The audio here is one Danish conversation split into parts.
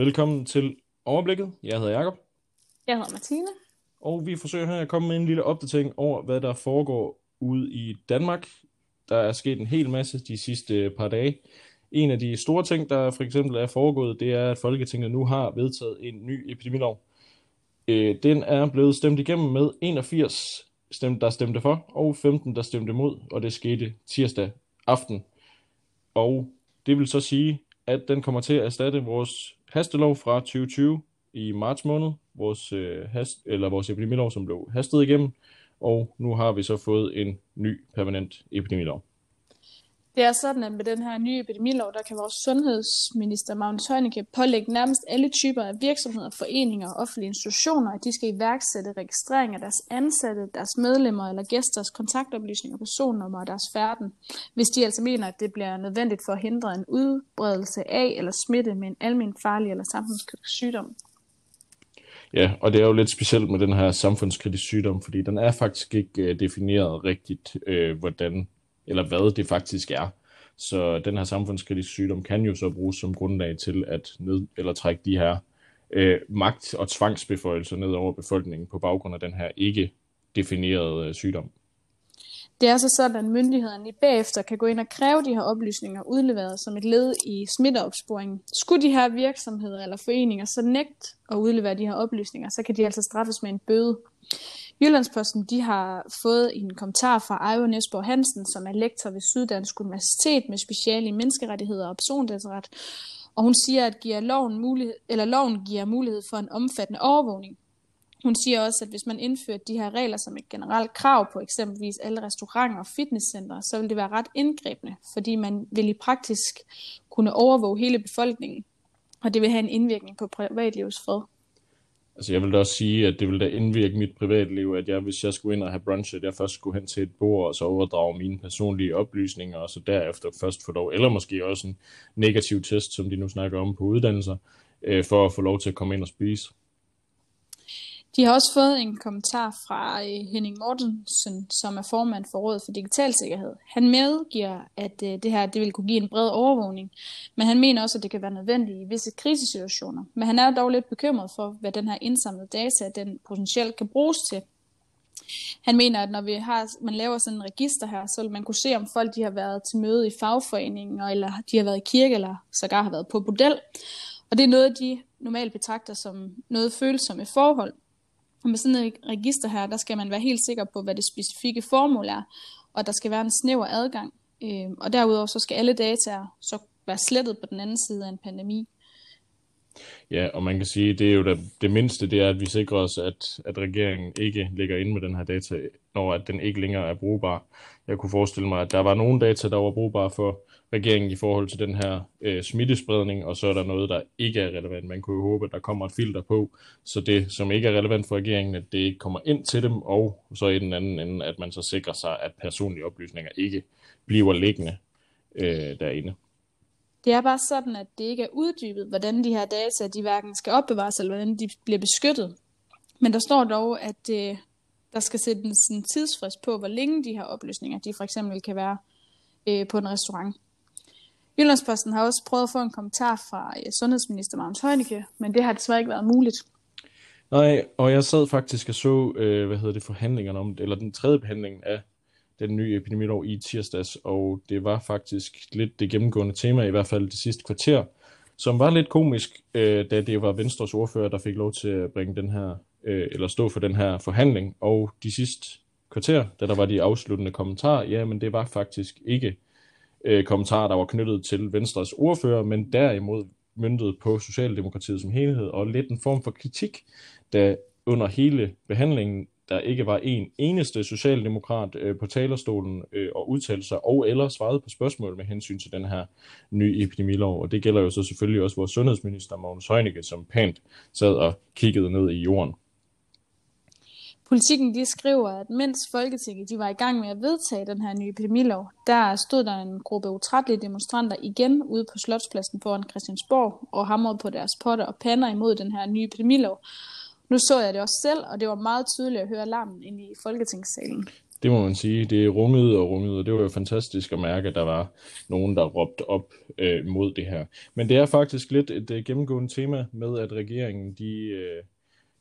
Velkommen til Overblikket. Jeg hedder Jakob Jeg hedder Martine. og vi forsøger her at komme med en lille opdatering over, hvad der foregår ude i Danmark. Der er sket en hel masse de sidste par dage. En af de store ting, der for eksempel er foregået, det er, at Folketinget nu har vedtaget en ny epidemilov. Øh, Den er blevet stemt igennem med 81 stemte, der stemte for, og 15, der stemte mod, og det skete tirsdag aften. Og det vil så sige, at den kommer til at erstatte vores hastelov fra 2020 i marts måned, vores, øh, hast, eller vores epidemilov, som blev hastet igennem, og nu har vi så fået en ny permanent epidemilov. Det er sådan, at med den her nye epidemilov, der kan vores sundhedsminister Magnus Heunicke pålægge nærmest alle typer af virksomheder, foreninger og offentlige institutioner, at de skal iværksætte registrering af deres ansatte, deres medlemmer eller gæsters kontaktoplysninger, personnummer og deres færden, hvis de altså mener, at det bliver nødvendigt for at hindre en udbredelse af eller smitte med en almen farlig eller samfundskritisk sygdom. Ja, og det er jo lidt specielt med den her samfundskritisk sygdom, fordi den er faktisk ikke øh, defineret rigtigt, øh, hvordan eller hvad det faktisk er. Så den her samfundskritiske sygdom kan jo så bruges som grundlag til at ned eller trække de her øh, magt- og tvangsbeføjelser ned over befolkningen på baggrund af den her ikke definerede øh, sygdom. Det er så sådan, at myndighederne i bagefter kan gå ind og kræve de her oplysninger udleveret som et led i smitteopsporingen. Skulle de her virksomheder eller foreninger så nægte at udlevere de her oplysninger, så kan de altså straffes med en bøde. Jyllandsposten de har fået en kommentar fra Ejo Nesborg Hansen, som er lektor ved Syddansk Universitet med speciale i menneskerettigheder og personlighedsret. Og hun siger, at giver loven, mulighed, eller loven giver mulighed for en omfattende overvågning. Hun siger også, at hvis man indfører de her regler som et generelt krav på eksempelvis alle restauranter og fitnesscentre, så vil det være ret indgribende, fordi man vil i praktisk kunne overvåge hele befolkningen, og det vil have en indvirkning på privatlivets fred. Altså jeg vil da også sige, at det vil da indvirke mit privatliv, at jeg, hvis jeg skulle ind og have brunch, at jeg først skulle hen til et bord og så overdrage mine personlige oplysninger, og så derefter først få lov, eller måske også en negativ test, som de nu snakker om på uddannelser, øh, for at få lov til at komme ind og spise. De har også fået en kommentar fra øh, Henning Mortensen, som er formand for Rådet for Digital Sikkerhed. Han medgiver, at øh, det her det vil kunne give en bred overvågning, men han mener også, at det kan være nødvendigt i visse krisesituationer. Men han er dog lidt bekymret for, hvad den her indsamlede data den potentielt kan bruges til. Han mener, at når vi har, man laver sådan en register her, så vil man kunne se, om folk de har været til møde i fagforeninger, eller de har været i kirke, eller sågar har været på bordel. Og det er noget, de normalt betragter som noget følsomme forhold. Og med sådan et register her, der skal man være helt sikker på, hvad det specifikke formål er, og der skal være en snæver adgang. Øh, og derudover så skal alle data så være slettet på den anden side af en pandemi. Ja, og man kan sige, det er jo det, det mindste, det er, at vi sikrer os, at, at regeringen ikke ligger inde med den her data, når at den ikke længere er brugbar. Jeg kunne forestille mig, at der var nogle data, der var brugbare for regeringen i forhold til den her øh, smittespredning, og så er der noget, der ikke er relevant. Man kunne jo håbe, at der kommer et filter på, så det, som ikke er relevant for regeringen, at det ikke kommer ind til dem, og så i den anden ende, at man så sikrer sig, at personlige oplysninger ikke bliver liggende øh, derinde. Det er bare sådan, at det ikke er uddybet, hvordan de her data de hverken skal opbevares, eller hvordan de bliver beskyttet. Men der står dog, at øh, der skal sættes en tidsfrist på, hvor længe de her oplysninger de for eksempel kan være øh, på en restaurant. Jyllandsposten har også prøvet at få en kommentar fra sundhedsminister Magnus Heunicke, men det har desværre ikke været muligt. Nej, og jeg sad faktisk og så, øh, hvad hedder det, forhandlingerne om, eller den tredje behandling af den nye epidemilov i tirsdags, og det var faktisk lidt det gennemgående tema, i hvert fald det sidste kvarter, som var lidt komisk, øh, da det var Venstres ordfører, der fik lov til at bringe den her, øh, eller stå for den her forhandling, og de sidste kvarter, da der var de afsluttende kommentarer, ja, men det var faktisk ikke øh, kommentarer, der var knyttet til Venstres ordfører, men derimod myndet på Socialdemokratiet som helhed, og lidt en form for kritik, da under hele behandlingen der ikke var en eneste socialdemokrat øh, på talerstolen øh, og udtalte sig og eller svarede på spørgsmål med hensyn til den her nye epidemilov. Og det gælder jo så selvfølgelig også vores sundhedsminister, Magnus Heunicke, som pænt sad og kiggede ned i jorden. Politikken de skriver, at mens Folketinget de var i gang med at vedtage den her nye epidemilov, der stod der en gruppe utrættelige demonstranter igen ude på Slotspladsen foran Christiansborg og hamrede på deres potter og pander imod den her nye epidemilov. Nu så jeg det også selv, og det var meget tydeligt at høre larmen ind i Folketingssalen. Det må man sige. Det rungede og rungede, og det var jo fantastisk at mærke, at der var nogen, der råbte op øh, mod det her. Men det er faktisk lidt et øh, gennemgående tema med, at regeringen de, øh,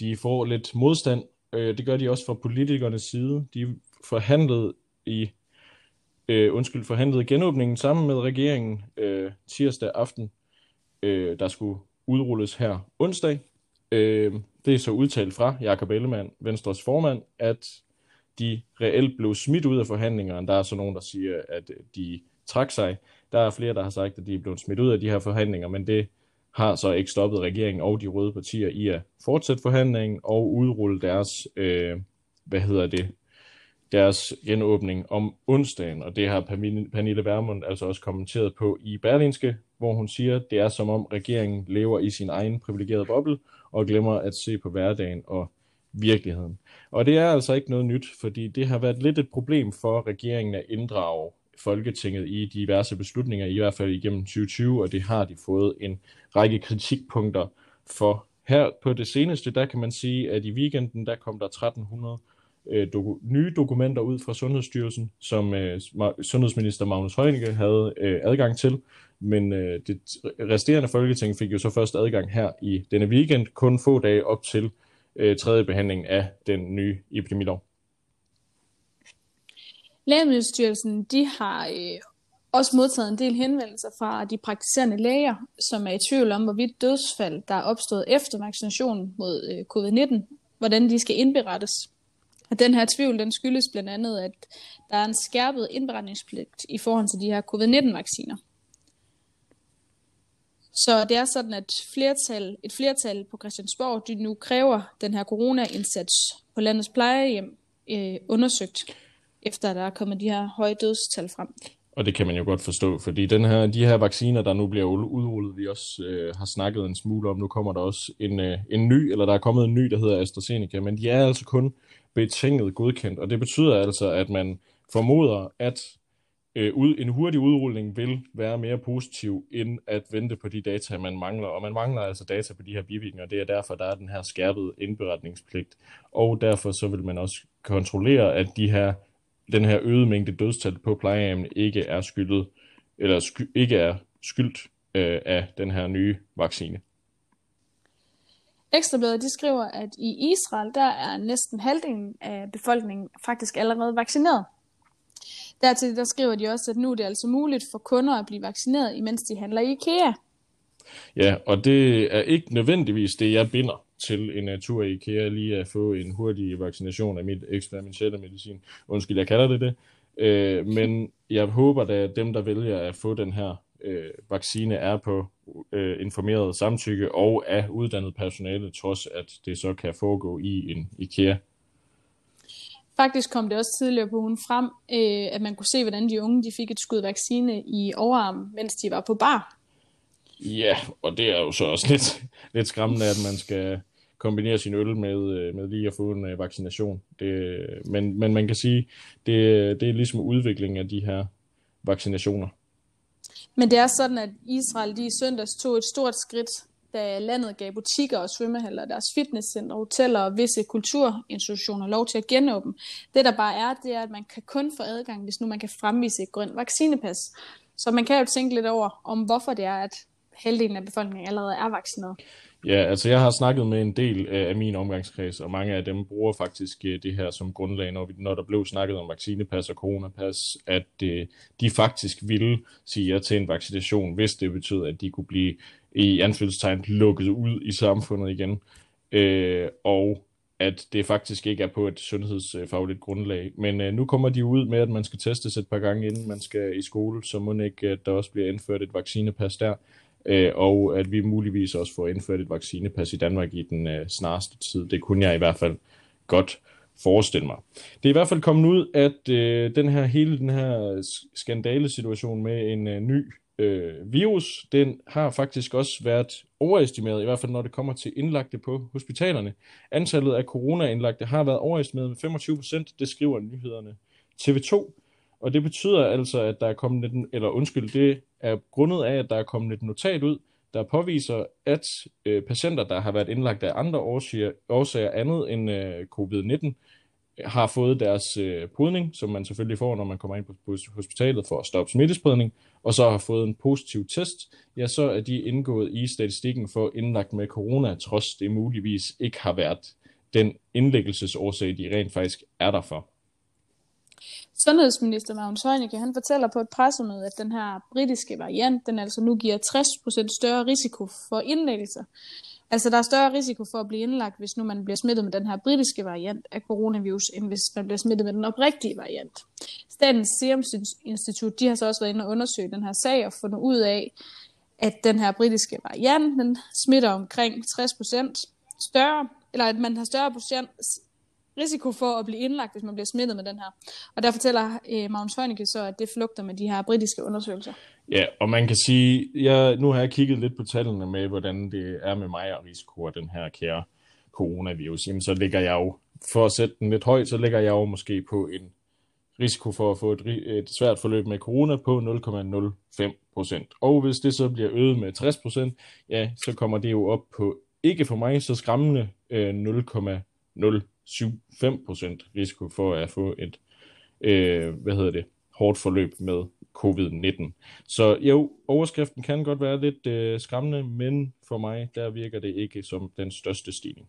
de får lidt modstand. Øh, det gør de også fra politikernes side. De forhandlede i øh, undskyld, forhandlede genåbningen sammen med regeringen øh, tirsdag aften, øh, der skulle udrulles her onsdag. Øh, det er så udtalt fra Jakob Ellemann, Venstres formand, at de reelt blev smidt ud af forhandlingerne. Der er så nogen, der siger, at de trak sig. Der er flere, der har sagt, at de er blevet smidt ud af de her forhandlinger, men det har så ikke stoppet regeringen og de røde partier i at fortsætte forhandlingen og udrulle deres, øh, hvad hedder det, deres genåbning om onsdagen, og det har Pernille Vermund altså også kommenteret på i Berlinske, hvor hun siger, det er som om regeringen lever i sin egen privilegerede boble og glemmer at se på hverdagen og virkeligheden. Og det er altså ikke noget nyt, fordi det har været lidt et problem for regeringen at inddrage Folketinget i diverse beslutninger, i hvert fald igennem 2020, og det har de fået en række kritikpunkter for. Her på det seneste, der kan man sige, at i weekenden, der kom der 1300 øh, doku- nye dokumenter ud fra Sundhedsstyrelsen, som øh, sundhedsminister Magnus Heunicke havde øh, adgang til, men øh, det resterende folketing fik jo så først adgang her i denne weekend, kun få dage op til øh, tredje behandling af den nye epidemilov. Lægemiddelstyrelsen de har øh, også modtaget en del henvendelser fra de praktiserende læger, som er i tvivl om, hvorvidt dødsfald, der er opstået efter vaccinationen mod øh, covid-19, hvordan de skal indberettes. Og den her tvivl, den skyldes blandt andet, at der er en skærpet indberetningspligt i forhold til de her covid-19-vacciner. Så det er sådan, at flertal, et flertal på Christiansborg de nu kræver den her corona-indsats på landets plejehjem øh, undersøgt, efter der er kommet de her høje dødstal frem. Og det kan man jo godt forstå, fordi den her, de her vacciner, der nu bliver udrullet, vi også øh, har snakket en smule om, nu kommer der også en, øh, en ny, eller der er kommet en ny, der hedder AstraZeneca, men de er altså kun betinget godkendt, og det betyder altså, at man formoder, at øh, ud, en hurtig udrulning vil være mere positiv, end at vente på de data, man mangler. Og man mangler altså data på de her bivirkninger, og det er derfor, der er den her skærpede indberetningspligt. Og derfor så vil man også kontrollere, at de her, den her øgede mængde dødstal på plejehjemmet ikke er skyldet, eller sky, ikke er skyldt øh, af den her nye vaccine. Ekstrabladet de skriver, at i Israel der er næsten halvdelen af befolkningen faktisk allerede vaccineret. Dertil der skriver de også, at nu er det altså muligt for kunder at blive vaccineret, imens de handler i IKEA. Ja, og det er ikke nødvendigvis det, jeg binder til en uh, tur i IKEA, lige at få en hurtig vaccination af mit eksperimentelle medicin. Undskyld, jeg kalder det det. Uh, men jeg håber at dem, der vælger at få den her uh, vaccine, er på uh, informeret samtykke og af uddannet personale, trods at det så kan foregå i en IKEA. Faktisk kom det også tidligere på ugen frem, øh, at man kunne se, hvordan de unge de fik et skud vaccine i overarmen, mens de var på bar. Ja, og det er jo så også lidt, lidt skræmmende, at man skal kombinere sin øl med, øh, med lige at få en øh, vaccination. Det, øh, men, men man kan sige, det, det er ligesom udviklingen af de her vaccinationer. Men det er sådan, at Israel de i søndags tog et stort skridt da landet gav butikker og svømmehaller, deres fitnesscenter, hoteller og visse kulturinstitutioner lov til at genåbne. Det der bare er, det er, at man kan kun få adgang, hvis nu man kan fremvise et grønt vaccinepas. Så man kan jo tænke lidt over, om hvorfor det er, at halvdelen af befolkningen allerede er vaccineret. Ja, altså jeg har snakket med en del af min omgangskreds, og mange af dem bruger faktisk øh, det her som grundlag, når, vi, når der blev snakket om vaccinepas og coronapas, at øh, de faktisk ville sige ja til en vaccination, hvis det betød, at de kunne blive i anfølgelsestegn lukket ud i samfundet igen. Øh, og at det faktisk ikke er på et sundhedsfagligt grundlag. Men øh, nu kommer de ud med, at man skal testes et par gange, inden man skal i skole, så må ikke, at der også bliver indført et vaccinepas der, øh, og at vi muligvis også får indført et vaccinepas i Danmark i den øh, snareste tid. Det kunne jeg i hvert fald godt forestille mig. Det er i hvert fald kommet ud, at øh, den her hele den her skandalesituation med en øh, ny øh, virus, den har faktisk også været overestimeret, i hvert fald når det kommer til indlagte på hospitalerne. Antallet af corona-indlagte har været overestimeret med 25 procent, det skriver nyhederne TV2. Og det betyder altså, at der er kommet en, eller undskyld, det er grundet af, at der er kommet et notat ud, der påviser, at øh, patienter, der har været indlagt af andre årsager, årsager andet end øh, covid-19, har fået deres øh, podning, som man selvfølgelig får, når man kommer ind på, på hospitalet for at stoppe smittespredning, og så har fået en positiv test, ja, så er de indgået i statistikken for indlagt med corona, trods det muligvis ikke har været den indlæggelsesårsag, de rent faktisk er der for. Sundhedsminister Magnus Heunicke, han fortæller på et pressemøde, at den her britiske variant, den altså nu giver 60% større risiko for indlæggelser. Altså der er større risiko for at blive indlagt, hvis nu man bliver smittet med den her britiske variant af coronavirus, end hvis man bliver smittet med den oprigtige variant. Statens Serum Institut, de har så også været inde og undersøge den her sag og fundet ud af, at den her britiske variant, den smitter omkring 60% større, eller at man har større procent, risiko for at blive indlagt, hvis man bliver smittet med den her. Og der fortæller øh, Magnus Heunicke så, at det flugter med de her britiske undersøgelser. Ja, og man kan sige, jeg, nu har jeg kigget lidt på tallene med, hvordan det er med mig og risiko af den her kære coronavirus. Jamen, så ligger jeg jo, for at sætte den lidt højt, så ligger jeg jo måske på en risiko for at få et, et svært forløb med corona på 0,05 procent. Og hvis det så bliver øget med 60 procent, ja, så kommer det jo op på, ikke for mig så skræmmende, øh, 0,0 7-5% risiko for at få et, øh, hvad hedder det, hårdt forløb med covid-19. Så jo, overskriften kan godt være lidt øh, skræmmende, men for mig, der virker det ikke som den største stigning.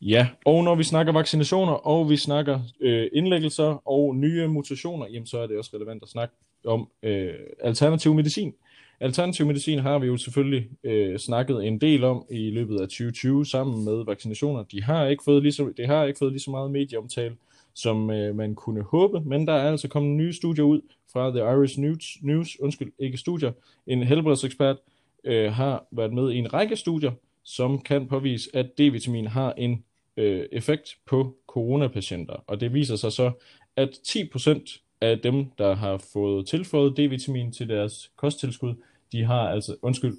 Ja, og når vi snakker vaccinationer, og vi snakker øh, indlæggelser og nye mutationer, jamen så er det også relevant at snakke om øh, alternativ medicin. Alternativ medicin har vi jo selvfølgelig øh, snakket en del om i løbet af 2020 sammen med vaccinationer. De har ikke fået lige så, det har ikke fået lige så meget medieomtale, som øh, man kunne håbe, men der er altså kommet nye studier ud fra The Irish News, News undskyld, ikke studier. En helbredsekspert øh, har været med i en række studier, som kan påvise, at D-vitamin har en øh, effekt på coronapatienter. Og det viser sig så, at 10% af dem, der har fået tilføjet D-vitamin til deres kosttilskud, de har altså, undskyld,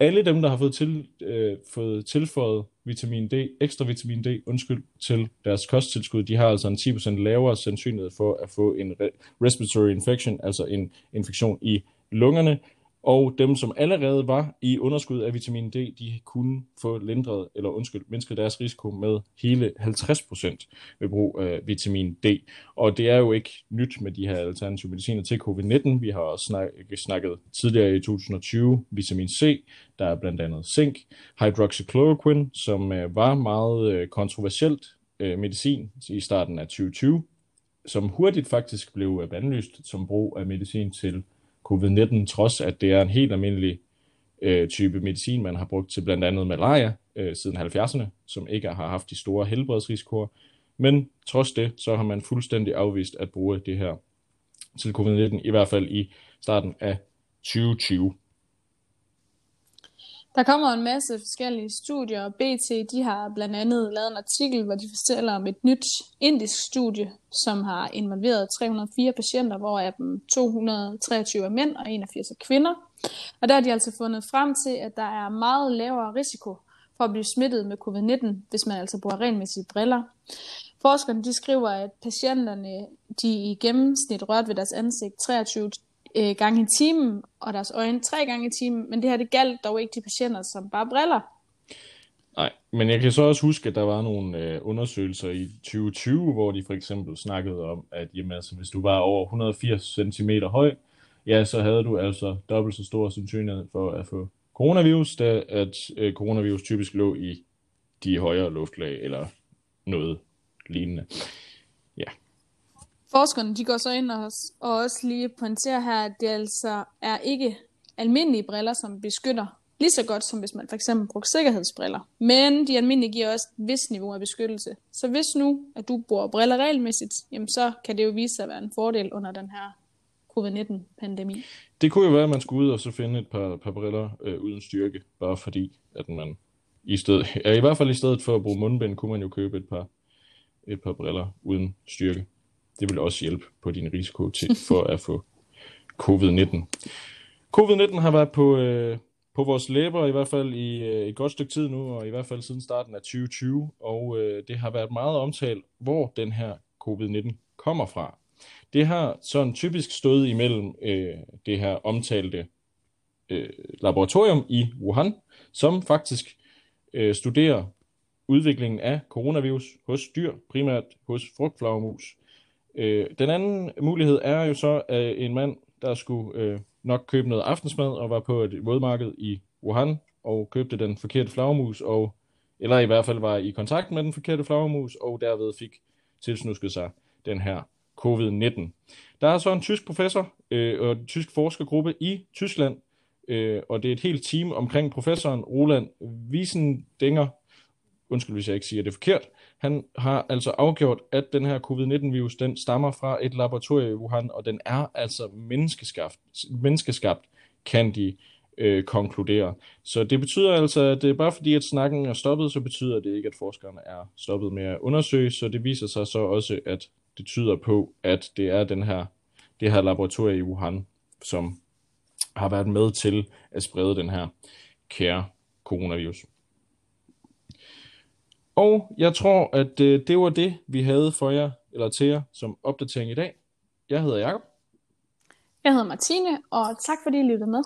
alle dem, der har fået, til, øh, fået tilføjet vitamin D, ekstra vitamin D, undskyld, til deres kosttilskud, de har altså en 10% lavere sandsynlighed for at få en respiratory infection, altså en infektion i lungerne, og dem, som allerede var i underskud af vitamin D, de kunne få lindret, eller undskyld, mindsket deres risiko med hele 50% ved brug af vitamin D. Og det er jo ikke nyt med de her alternative mediciner til covid-19. Vi har også snakket, snakket tidligere i 2020 vitamin C, der er blandt andet zink, hydroxychloroquine, som øh, var meget øh, kontroversielt øh, medicin i starten af 2020, som hurtigt faktisk blev bandlyst som brug af medicin til covid-19, trods at det er en helt almindelig øh, type medicin, man har brugt til blandt andet malaria øh, siden 70'erne, som ikke har haft de store helbredsrisikoer. Men trods det, så har man fuldstændig afvist at bruge det her til covid-19, i hvert fald i starten af 2020. Der kommer en masse forskellige studier, og BT de har blandt andet lavet en artikel, hvor de fortæller om et nyt indisk studie, som har involveret 304 patienter, hvor af dem 223 er mænd og 81 er kvinder. Og der har de altså fundet frem til, at der er meget lavere risiko for at blive smittet med covid-19, hvis man altså bruger regelmæssige briller. Forskerne de skriver, at patienterne de i gennemsnit rørte ved deres ansigt 23 øh, gange i timen, og deres øjne tre gange i timen, men det her det galt dog ikke de patienter, som bare briller. Nej, men jeg kan så også huske, at der var nogle øh, undersøgelser i 2020, hvor de for eksempel snakkede om, at jamen, altså, hvis du var over 180 cm høj, ja, så havde du altså dobbelt så stor sandsynlighed for at få coronavirus, da at øh, coronavirus typisk lå i de højere luftlag eller noget lignende. Forskerne de går så ind og, og også lige pointerer her, at det altså er ikke almindelige briller, som beskytter lige så godt, som hvis man for eksempel brugte sikkerhedsbriller. Men de almindelige giver også et vis niveau af beskyttelse. Så hvis nu, at du bruger briller regelmæssigt, jamen så kan det jo vise sig at være en fordel under den her covid-19-pandemi. Det kunne jo være, at man skulle ud og så finde et par, par briller øh, uden styrke, bare fordi, at man i stedet, ja, i hvert fald i stedet for at bruge mundbind, kunne man jo købe et par, et par briller uden styrke det vil også hjælpe på din risiko til for at få covid-19. Covid-19 har været på, øh, på vores læber i hvert fald i øh, et godt stykke tid nu, og i hvert fald siden starten af 2020, og øh, det har været meget omtalt, hvor den her covid-19 kommer fra. Det har sådan typisk stået imellem øh, det her omtalte øh, laboratorium i Wuhan, som faktisk øh, studerer udviklingen af coronavirus hos dyr, primært hos frugtflagermus. Øh, den anden mulighed er jo så at en mand, der skulle øh, nok købe noget aftensmad og var på et vådmarked i Wuhan og købte den forkerte flagermus, og, eller i hvert fald var i kontakt med den forkerte flagermus, og derved fik tilsnusket sig den her covid-19. Der er så en tysk professor øh, og en tysk forskergruppe i Tyskland, øh, og det er et helt team omkring professoren Roland Wiesendinger, undskyld hvis jeg ikke siger det forkert, han har altså afgjort, at den her covid-19-virus, den stammer fra et laboratorium i Wuhan, og den er altså menneskeskabt, menneskeskabt kan de øh, konkludere. Så det betyder altså, at det er bare fordi, at snakken er stoppet, så betyder det ikke, at forskerne er stoppet med at undersøge, så det viser sig så også, at det tyder på, at det er den her, det her laboratorium i Wuhan, som har været med til at sprede den her kære coronavirus. Og jeg tror, at øh, det var det, vi havde for jer, eller til jer, som opdatering i dag. Jeg hedder Jakob. Jeg hedder Martine, og tak fordi I lyttede med.